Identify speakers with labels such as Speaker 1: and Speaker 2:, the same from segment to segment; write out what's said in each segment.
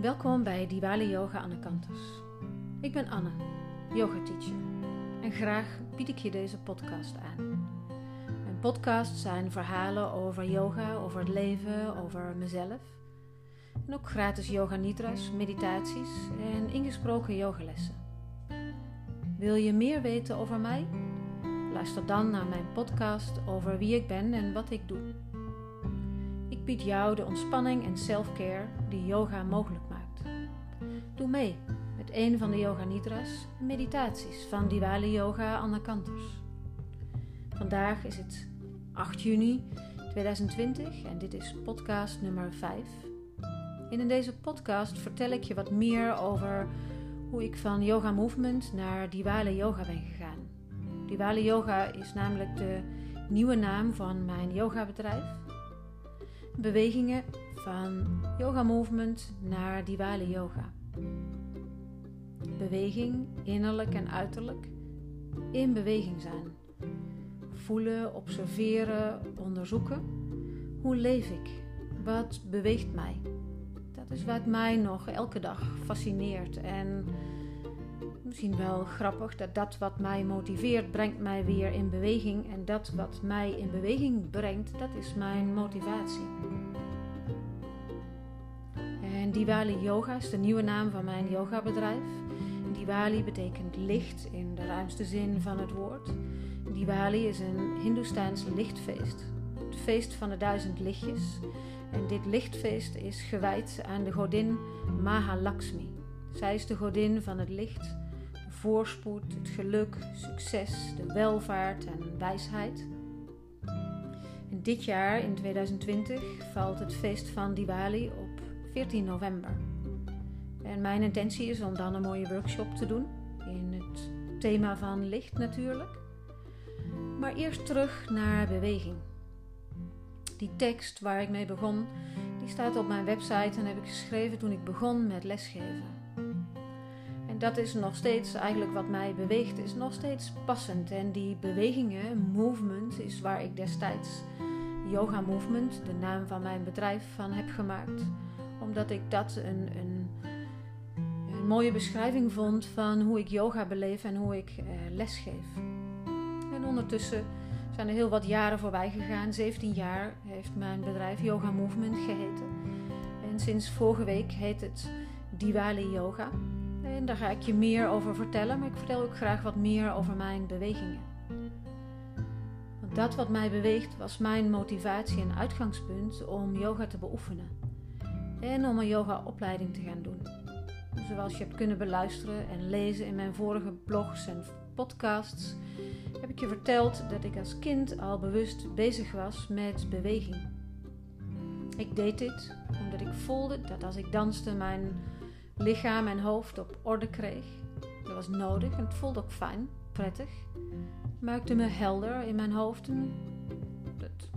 Speaker 1: Welkom bij Diwali Yoga Anne Kanters. Ik ben Anne, yoga teacher. En graag bied ik je deze podcast aan. Mijn podcasts zijn verhalen over yoga, over het leven, over mezelf. En ook gratis yoga nidras, meditaties en ingesproken yogalessen. Wil je meer weten over mij? Luister dan naar mijn podcast over wie ik ben en wat ik doe. Ik bied jou de ontspanning en self-care die yoga mogelijk maakt. Doe mee met een van de Yoga Nidras meditaties van Diwali Yoga Anna Kanters. Vandaag is het 8 juni 2020 en dit is podcast nummer 5. En in deze podcast vertel ik je wat meer over hoe ik van Yoga Movement naar Diwali Yoga ben gegaan. Diwali Yoga is namelijk de nieuwe naam van mijn yogabedrijf. Bewegingen van Yoga Movement naar Diwali Yoga. Beweging, innerlijk en uiterlijk, in beweging zijn. Voelen, observeren, onderzoeken. Hoe leef ik? Wat beweegt mij? Dat is wat mij nog elke dag fascineert en misschien wel grappig dat dat wat mij motiveert, brengt mij weer in beweging. En dat wat mij in beweging brengt, dat is mijn motivatie. En Diwali Yoga is de nieuwe naam van mijn yogabedrijf. Diwali betekent licht in de ruimste zin van het woord. Diwali is een Hindoestaans lichtfeest. Het feest van de duizend lichtjes. En dit lichtfeest is gewijd aan de godin Mahalakshmi. Zij is de godin van het licht, de voorspoed, het geluk, succes, de welvaart en wijsheid. En dit jaar, in 2020, valt het feest van Diwali op 14 november. En mijn intentie is om dan een mooie workshop te doen in het thema van licht natuurlijk. Maar eerst terug naar beweging. Die tekst waar ik mee begon, die staat op mijn website en heb ik geschreven toen ik begon met lesgeven. En dat is nog steeds eigenlijk wat mij beweegt, is nog steeds passend. En die bewegingen, movement, is waar ik destijds Yoga Movement, de naam van mijn bedrijf, van heb gemaakt. Omdat ik dat een, een, een mooie beschrijving vond van hoe ik yoga beleef en hoe ik eh, lesgeef. En ondertussen zijn er heel wat jaren voorbij gegaan. 17 jaar heeft mijn bedrijf Yoga Movement geheten. En sinds vorige week heet het Diwali Yoga. En daar ga ik je meer over vertellen, maar ik vertel ook graag wat meer over mijn bewegingen. Want dat wat mij beweegt was mijn motivatie en uitgangspunt om yoga te beoefenen. En om een yogaopleiding te gaan doen. Zoals je hebt kunnen beluisteren en lezen in mijn vorige blogs en podcasts, heb ik je verteld dat ik als kind al bewust bezig was met beweging. Ik deed dit omdat ik voelde dat als ik danste mijn lichaam en hoofd op orde kreeg. Dat was nodig en het voelde ook fijn, prettig. Het maakte me helder in mijn hoofd en het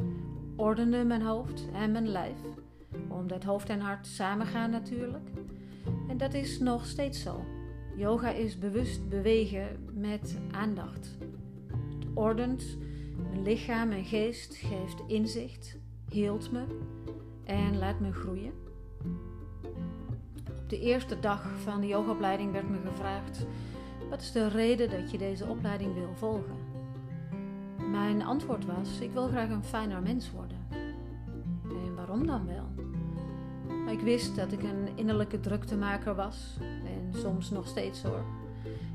Speaker 1: ordende mijn hoofd en mijn lijf. Omdat hoofd en hart samen gaan natuurlijk. En dat is nog steeds zo. Yoga is bewust bewegen met aandacht. Het ordent mijn lichaam en geest, geeft inzicht, hield me en laat me groeien. Op de eerste dag van de yogaopleiding werd me gevraagd: wat is de reden dat je deze opleiding wil volgen? Mijn antwoord was: ik wil graag een fijner mens worden. En waarom dan wel? Ik wist dat ik een innerlijke druktemaker was en soms nog steeds hoor.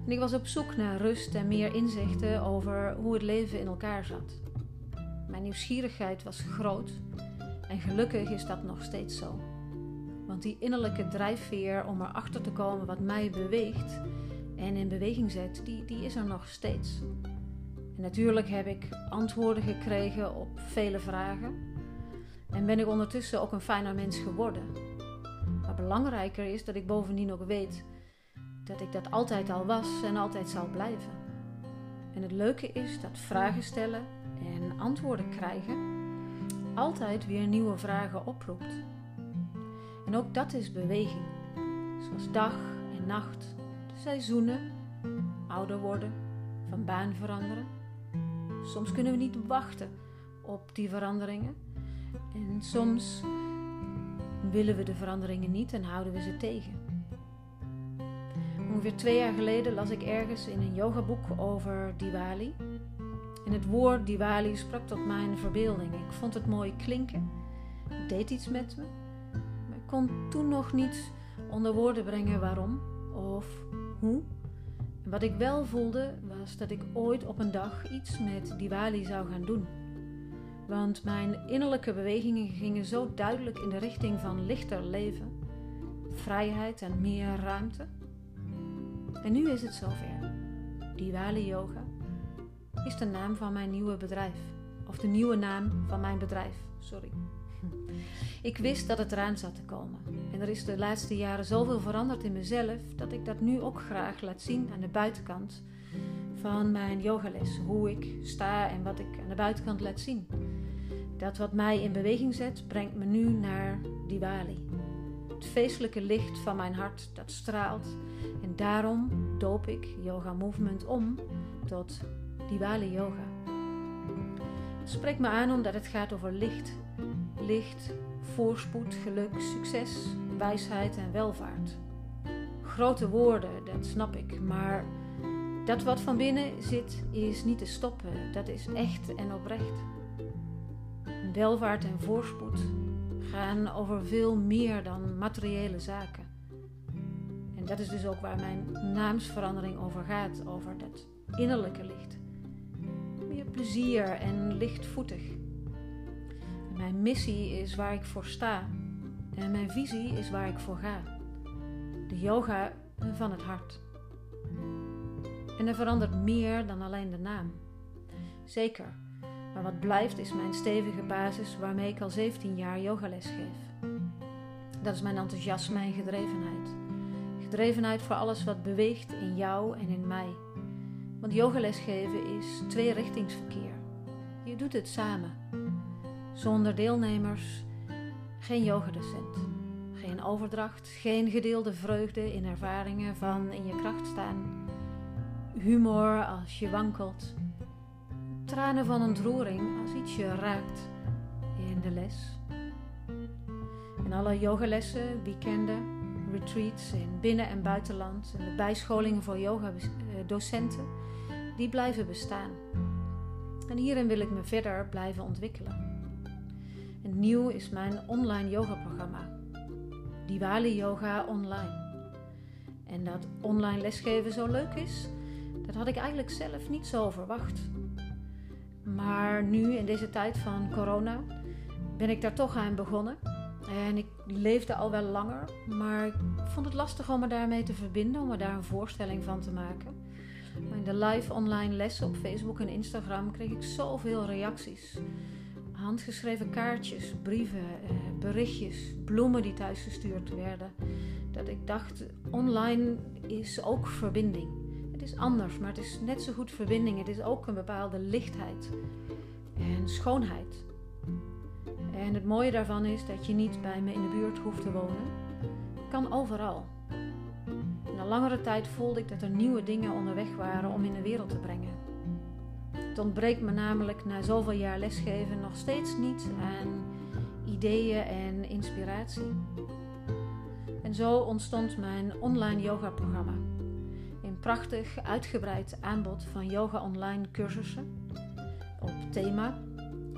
Speaker 1: En ik was op zoek naar rust en meer inzichten over hoe het leven in elkaar zat. Mijn nieuwsgierigheid was groot en gelukkig is dat nog steeds zo. Want die innerlijke drijfveer om erachter te komen wat mij beweegt en in beweging zet, die, die is er nog steeds. En natuurlijk heb ik antwoorden gekregen op vele vragen. En ben ik ondertussen ook een fijner mens geworden. Maar belangrijker is dat ik bovendien ook weet dat ik dat altijd al was en altijd zal blijven. En het leuke is dat vragen stellen en antwoorden krijgen altijd weer nieuwe vragen oproept. En ook dat is beweging, zoals dag en nacht, de seizoenen, ouder worden, van baan veranderen. Soms kunnen we niet wachten op die veranderingen soms willen we de veranderingen niet en houden we ze tegen. Ongeveer twee jaar geleden las ik ergens in een yogaboek over Diwali. En het woord Diwali sprak tot mijn verbeelding. Ik vond het mooi klinken, het deed iets met me, maar ik kon toen nog niet onder woorden brengen waarom of hoe. En wat ik wel voelde was dat ik ooit op een dag iets met Diwali zou gaan doen. Want mijn innerlijke bewegingen gingen zo duidelijk in de richting van lichter leven, vrijheid en meer ruimte. En nu is het zover. Diwali Yoga is de naam van mijn nieuwe bedrijf. Of de nieuwe naam van mijn bedrijf, sorry. Ik wist dat het eraan zat te komen. En er is de laatste jaren zoveel veranderd in mezelf dat ik dat nu ook graag laat zien aan de buitenkant van mijn yogales. Hoe ik sta en wat ik aan de buitenkant laat zien. Dat wat mij in beweging zet, brengt me nu naar Diwali. Het feestelijke licht van mijn hart dat straalt. En daarom doop ik Yoga Movement om tot Diwali Yoga. Het spreekt me aan omdat het gaat over licht. Licht, voorspoed, geluk, succes, wijsheid en welvaart. Grote woorden, dat snap ik, maar dat wat van binnen zit is niet te stoppen. Dat is echt en oprecht. Welvaart en voorspoed gaan over veel meer dan materiële zaken. En dat is dus ook waar mijn naamsverandering over gaat, over dat innerlijke licht. Meer plezier en lichtvoetig. Mijn missie is waar ik voor sta en mijn visie is waar ik voor ga. De yoga van het hart. En er verandert meer dan alleen de naam. Zeker, maar wat blijft is mijn stevige basis waarmee ik al 17 jaar yogales geef. Dat is mijn enthousiasme en gedrevenheid. Gedrevenheid voor alles wat beweegt in jou en in mij. Want yogales geven is tweerichtingsverkeer. Je doet het samen. Zonder deelnemers geen yogadocent. Geen overdracht, geen gedeelde vreugde in ervaringen van in je kracht staan. Humor als je wankelt tranen van ontroering als iets je raakt in de les. En alle yogalessen, weekenden, retreats in binnen- en buitenland en de bijscholingen voor yogadocenten, die blijven bestaan. En hierin wil ik me verder blijven ontwikkelen. En nieuw is mijn online yogaprogramma, Diwali Yoga Online. En dat online lesgeven zo leuk is, dat had ik eigenlijk zelf niet zo verwacht. Maar nu, in deze tijd van corona, ben ik daar toch aan begonnen. En ik leefde al wel langer, maar ik vond het lastig om me daarmee te verbinden, om me daar een voorstelling van te maken. Maar in de live online lessen op Facebook en Instagram kreeg ik zoveel reacties. Handgeschreven kaartjes, brieven, eh, berichtjes, bloemen die thuis gestuurd werden. Dat ik dacht, online is ook verbinding is anders, maar het is net zo goed verbinding. Het is ook een bepaalde lichtheid en schoonheid. En het mooie daarvan is dat je niet bij me in de buurt hoeft te wonen. Kan overal. Na langere tijd voelde ik dat er nieuwe dingen onderweg waren om in de wereld te brengen. Het ontbreekt me namelijk na zoveel jaar lesgeven nog steeds niet aan ideeën en inspiratie. En zo ontstond mijn online yoga prachtig uitgebreid aanbod van yoga online cursussen op thema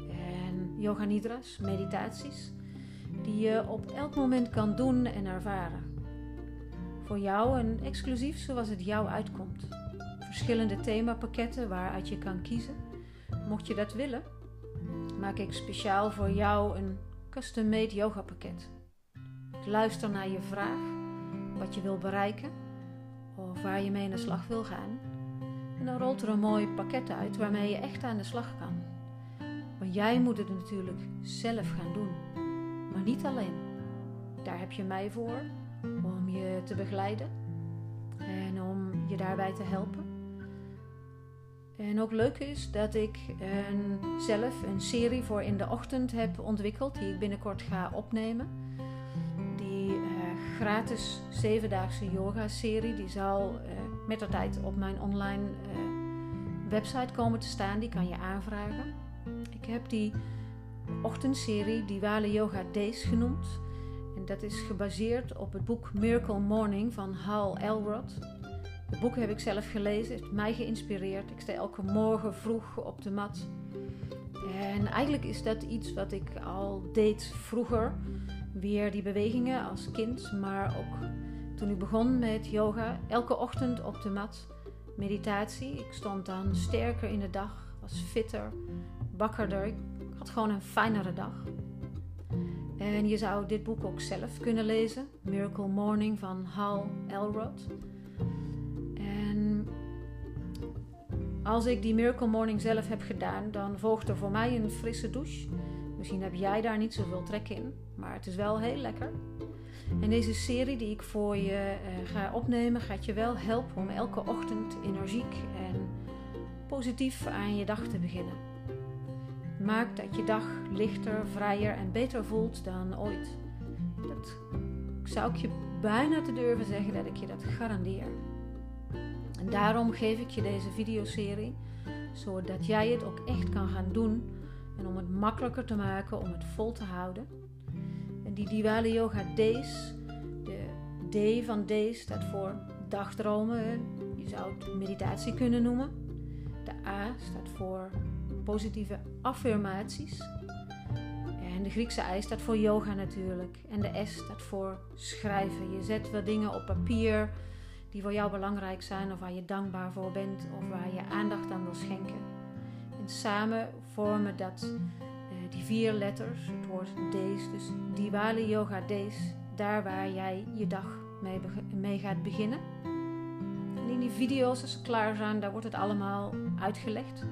Speaker 1: en yoga nidras, meditaties, die je op elk moment kan doen en ervaren. Voor jou en exclusief zoals het jou uitkomt. Verschillende themapakketten waaruit je kan kiezen. Mocht je dat willen, maak ik speciaal voor jou een custom-made yoga pakket. Ik luister naar je vraag, wat je wil bereiken of waar je mee aan de slag wil gaan. En dan rolt er een mooi pakket uit waarmee je echt aan de slag kan. Maar jij moet het natuurlijk zelf gaan doen, maar niet alleen. Daar heb je mij voor om je te begeleiden en om je daarbij te helpen. En ook leuk is dat ik zelf een serie voor in de ochtend heb ontwikkeld, die ik binnenkort ga opnemen gratis zevendaagse yoga serie. Die zal uh, met de tijd op mijn online uh, website komen te staan. Die kan je aanvragen. Ik heb die ochtendserie Diwali Yoga Days genoemd. En dat is gebaseerd op het boek Miracle Morning van Hal Elrod. Het boek heb ik zelf gelezen, heeft mij geïnspireerd. Ik sta elke morgen vroeg op de mat. En eigenlijk is dat iets wat ik al deed vroeger. Weer die bewegingen als kind, maar ook toen ik begon met yoga. Elke ochtend op de mat, meditatie. Ik stond dan sterker in de dag, was fitter, wakkerder. Ik had gewoon een fijnere dag. En je zou dit boek ook zelf kunnen lezen. Miracle Morning van Hal Elrod. En als ik die Miracle Morning zelf heb gedaan, dan volgt er voor mij een frisse douche. Misschien heb jij daar niet zoveel trek in, maar het is wel heel lekker. En deze serie die ik voor je uh, ga opnemen, gaat je wel helpen om elke ochtend energiek en positief aan je dag te beginnen. Maak dat je dag lichter, vrijer en beter voelt dan ooit. Dat zou ik je bijna te durven zeggen dat ik je dat garandeer. En daarom geef ik je deze videoserie, zodat jij het ook echt kan gaan doen en om het makkelijker te maken om het vol te houden. En die Diwali Yoga Days, de D van Days staat voor dagdromen, je zou het meditatie kunnen noemen. De A staat voor positieve affirmaties. En de Griekse I staat voor yoga natuurlijk. En de S staat voor schrijven. Je zet wat dingen op papier die voor jou belangrijk zijn of waar je dankbaar voor bent of waar je aandacht aan wil schenken. En samen vormen dat uh, die vier letters, het woord Days, dus Diwali Yoga Days, daar waar jij je dag mee, mee gaat beginnen. En in die video's, als ze klaar zijn, daar wordt het allemaal uitgelegd.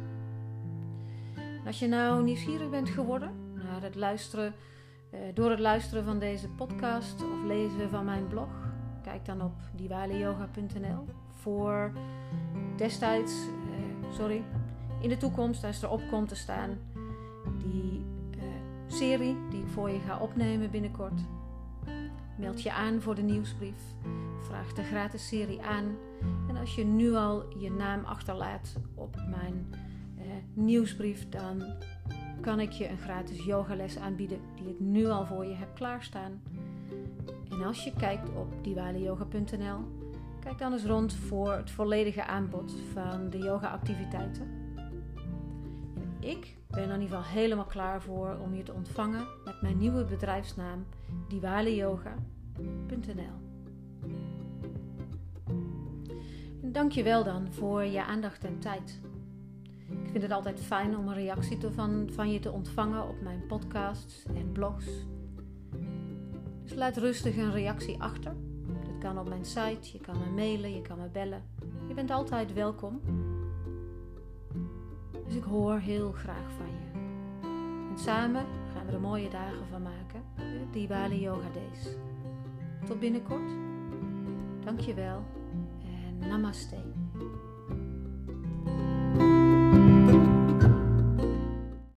Speaker 1: Als je nou nieuwsgierig bent geworden naar het luisteren, uh, door het luisteren van deze podcast of lezen van mijn blog, kijk dan op diwaliyoga.nl voor destijds, uh, sorry, in de toekomst als er op komt te staan die uh, serie die ik voor je ga opnemen binnenkort. Meld je aan voor de nieuwsbrief. Vraag de gratis serie aan. En als je nu al je naam achterlaat op mijn uh, nieuwsbrief, dan kan ik je een gratis yogales aanbieden die ik nu al voor je heb klaarstaan. En als je kijkt op diwaliyoga.nl, kijk dan eens rond voor het volledige aanbod van de yoga-activiteiten. Ik ben er in ieder geval helemaal klaar voor om je te ontvangen met mijn nieuwe bedrijfsnaam diwaliyoga.nl. En dank je wel dan voor je aandacht en tijd. Ik vind het altijd fijn om een reactie te van, van je te ontvangen op mijn podcasts en blogs. Dus laat rustig een reactie achter. Dat kan op mijn site, je kan me mailen, je kan me bellen. Je bent altijd welkom. Dus ik hoor heel graag van je. En samen gaan we er mooie dagen van maken. De Diwali Yoga Days. Tot binnenkort. Dankjewel en namaste.